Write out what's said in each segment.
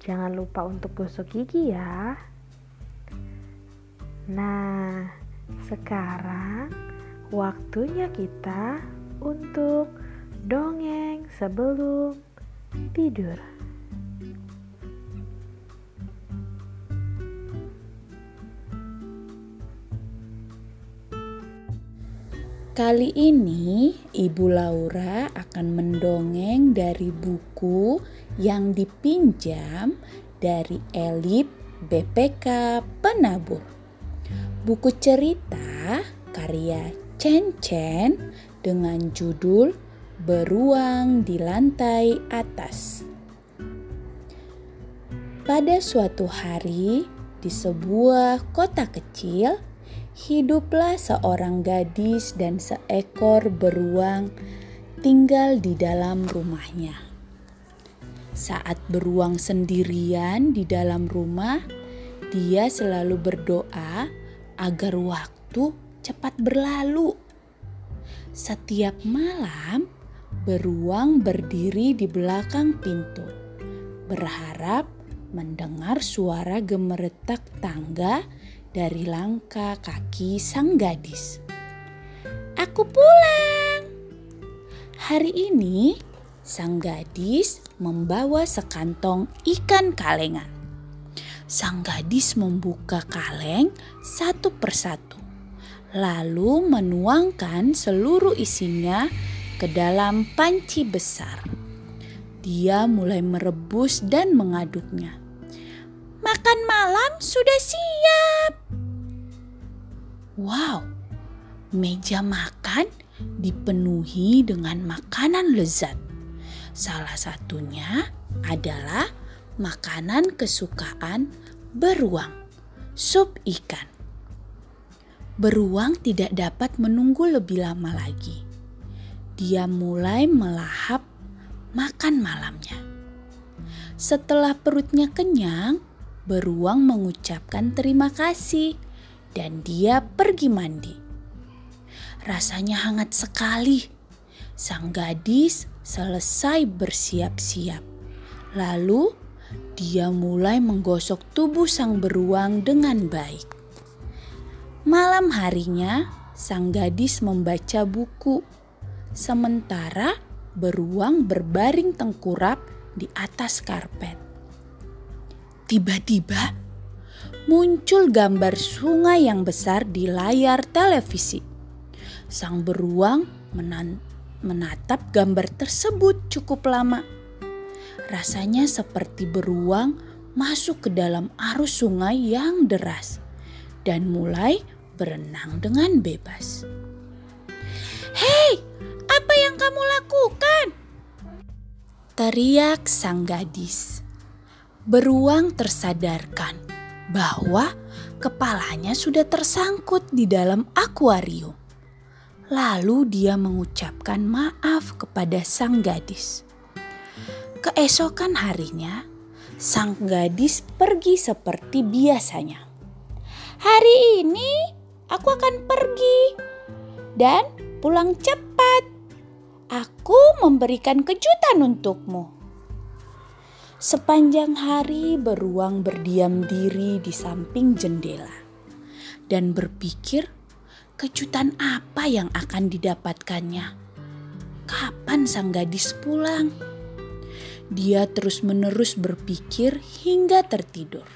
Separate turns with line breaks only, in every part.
Jangan lupa untuk gosok gigi ya. Nah, sekarang waktunya kita untuk dongeng sebelum tidur.
Kali ini Ibu Laura akan mendongeng dari buku yang dipinjam dari Elip BPK Penabur. Buku cerita karya Chen Chen dengan judul Beruang di Lantai Atas. Pada suatu hari di sebuah kota kecil, hiduplah seorang gadis dan seekor beruang tinggal di dalam rumahnya. Saat beruang sendirian di dalam rumah, dia selalu berdoa agar waktu cepat berlalu. Setiap malam, beruang berdiri di belakang pintu, berharap mendengar suara gemeretak tangga dari langkah kaki sang gadis. Aku pulang. Hari ini sang gadis membawa sekantong ikan kalengan. Sang gadis membuka kaleng satu persatu, lalu menuangkan seluruh isinya ke dalam panci besar. Dia mulai merebus dan mengaduknya. Makan malam sudah siap. Wow, meja makan dipenuhi dengan makanan lezat. Salah satunya adalah makanan kesukaan beruang, sup ikan. Beruang tidak dapat menunggu lebih lama lagi. Dia mulai melahap makan malamnya. Setelah perutnya kenyang, beruang mengucapkan terima kasih dan dia pergi mandi. Rasanya hangat sekali. Sang gadis selesai bersiap-siap. Lalu dia mulai menggosok tubuh sang beruang dengan baik. Malam harinya, sang gadis membaca buku, sementara beruang berbaring tengkurap di atas karpet. Tiba-tiba muncul gambar sungai yang besar di layar televisi. Sang beruang menatap gambar tersebut cukup lama. Rasanya seperti beruang masuk ke dalam arus sungai yang deras dan mulai berenang dengan bebas. Hei, apa yang kamu lakukan? Teriak sang gadis. Beruang tersadarkan bahwa kepalanya sudah tersangkut di dalam akuarium. Lalu dia mengucapkan maaf kepada sang gadis. Keesokan harinya, sang gadis pergi seperti biasanya. Hari ini aku akan pergi dan pulang cepat. Aku memberikan kejutan untukmu. Sepanjang hari beruang berdiam diri di samping jendela dan berpikir kejutan apa yang akan didapatkannya. Kapan sang gadis pulang? Dia terus-menerus berpikir hingga tertidur.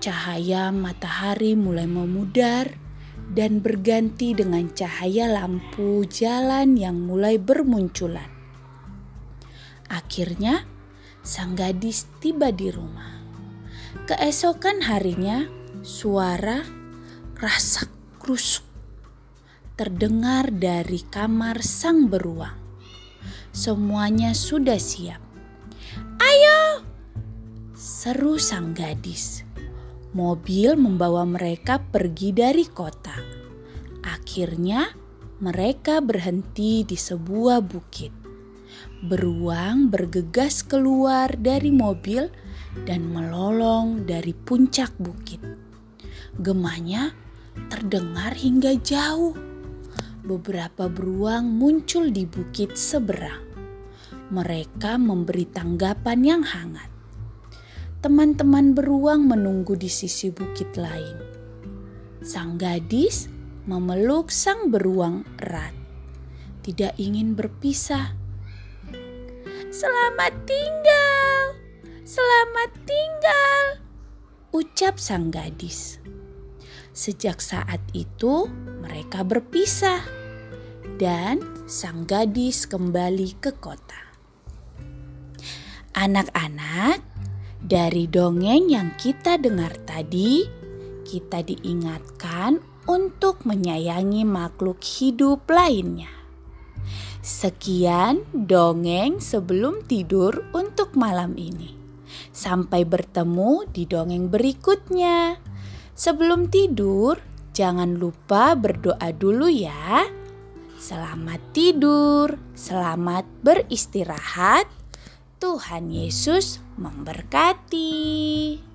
Cahaya matahari mulai memudar dan berganti dengan cahaya lampu jalan yang mulai bermunculan. Akhirnya, sang gadis tiba di rumah. Keesokan harinya, suara rasak krusuk terdengar dari kamar sang beruang. Semuanya sudah siap. Ayo, Seru sang gadis. Mobil membawa mereka pergi dari kota. Akhirnya, mereka berhenti di sebuah bukit. Beruang bergegas keluar dari mobil dan melolong dari puncak bukit. Gemahnya terdengar hingga jauh. Beberapa beruang muncul di bukit seberang. Mereka memberi tanggapan yang hangat. Teman-teman beruang menunggu di sisi bukit lain. Sang gadis memeluk sang beruang erat. Tidak ingin berpisah. Selamat tinggal, selamat tinggal, ucap sang gadis. Sejak saat itu, mereka berpisah, dan sang gadis kembali ke kota. Anak-anak, dari dongeng yang kita dengar tadi, kita diingatkan untuk menyayangi makhluk hidup lainnya. Sekian dongeng sebelum tidur untuk malam ini. Sampai bertemu di dongeng berikutnya. Sebelum tidur, jangan lupa berdoa dulu ya. Selamat tidur, selamat beristirahat. Tuhan Yesus memberkati.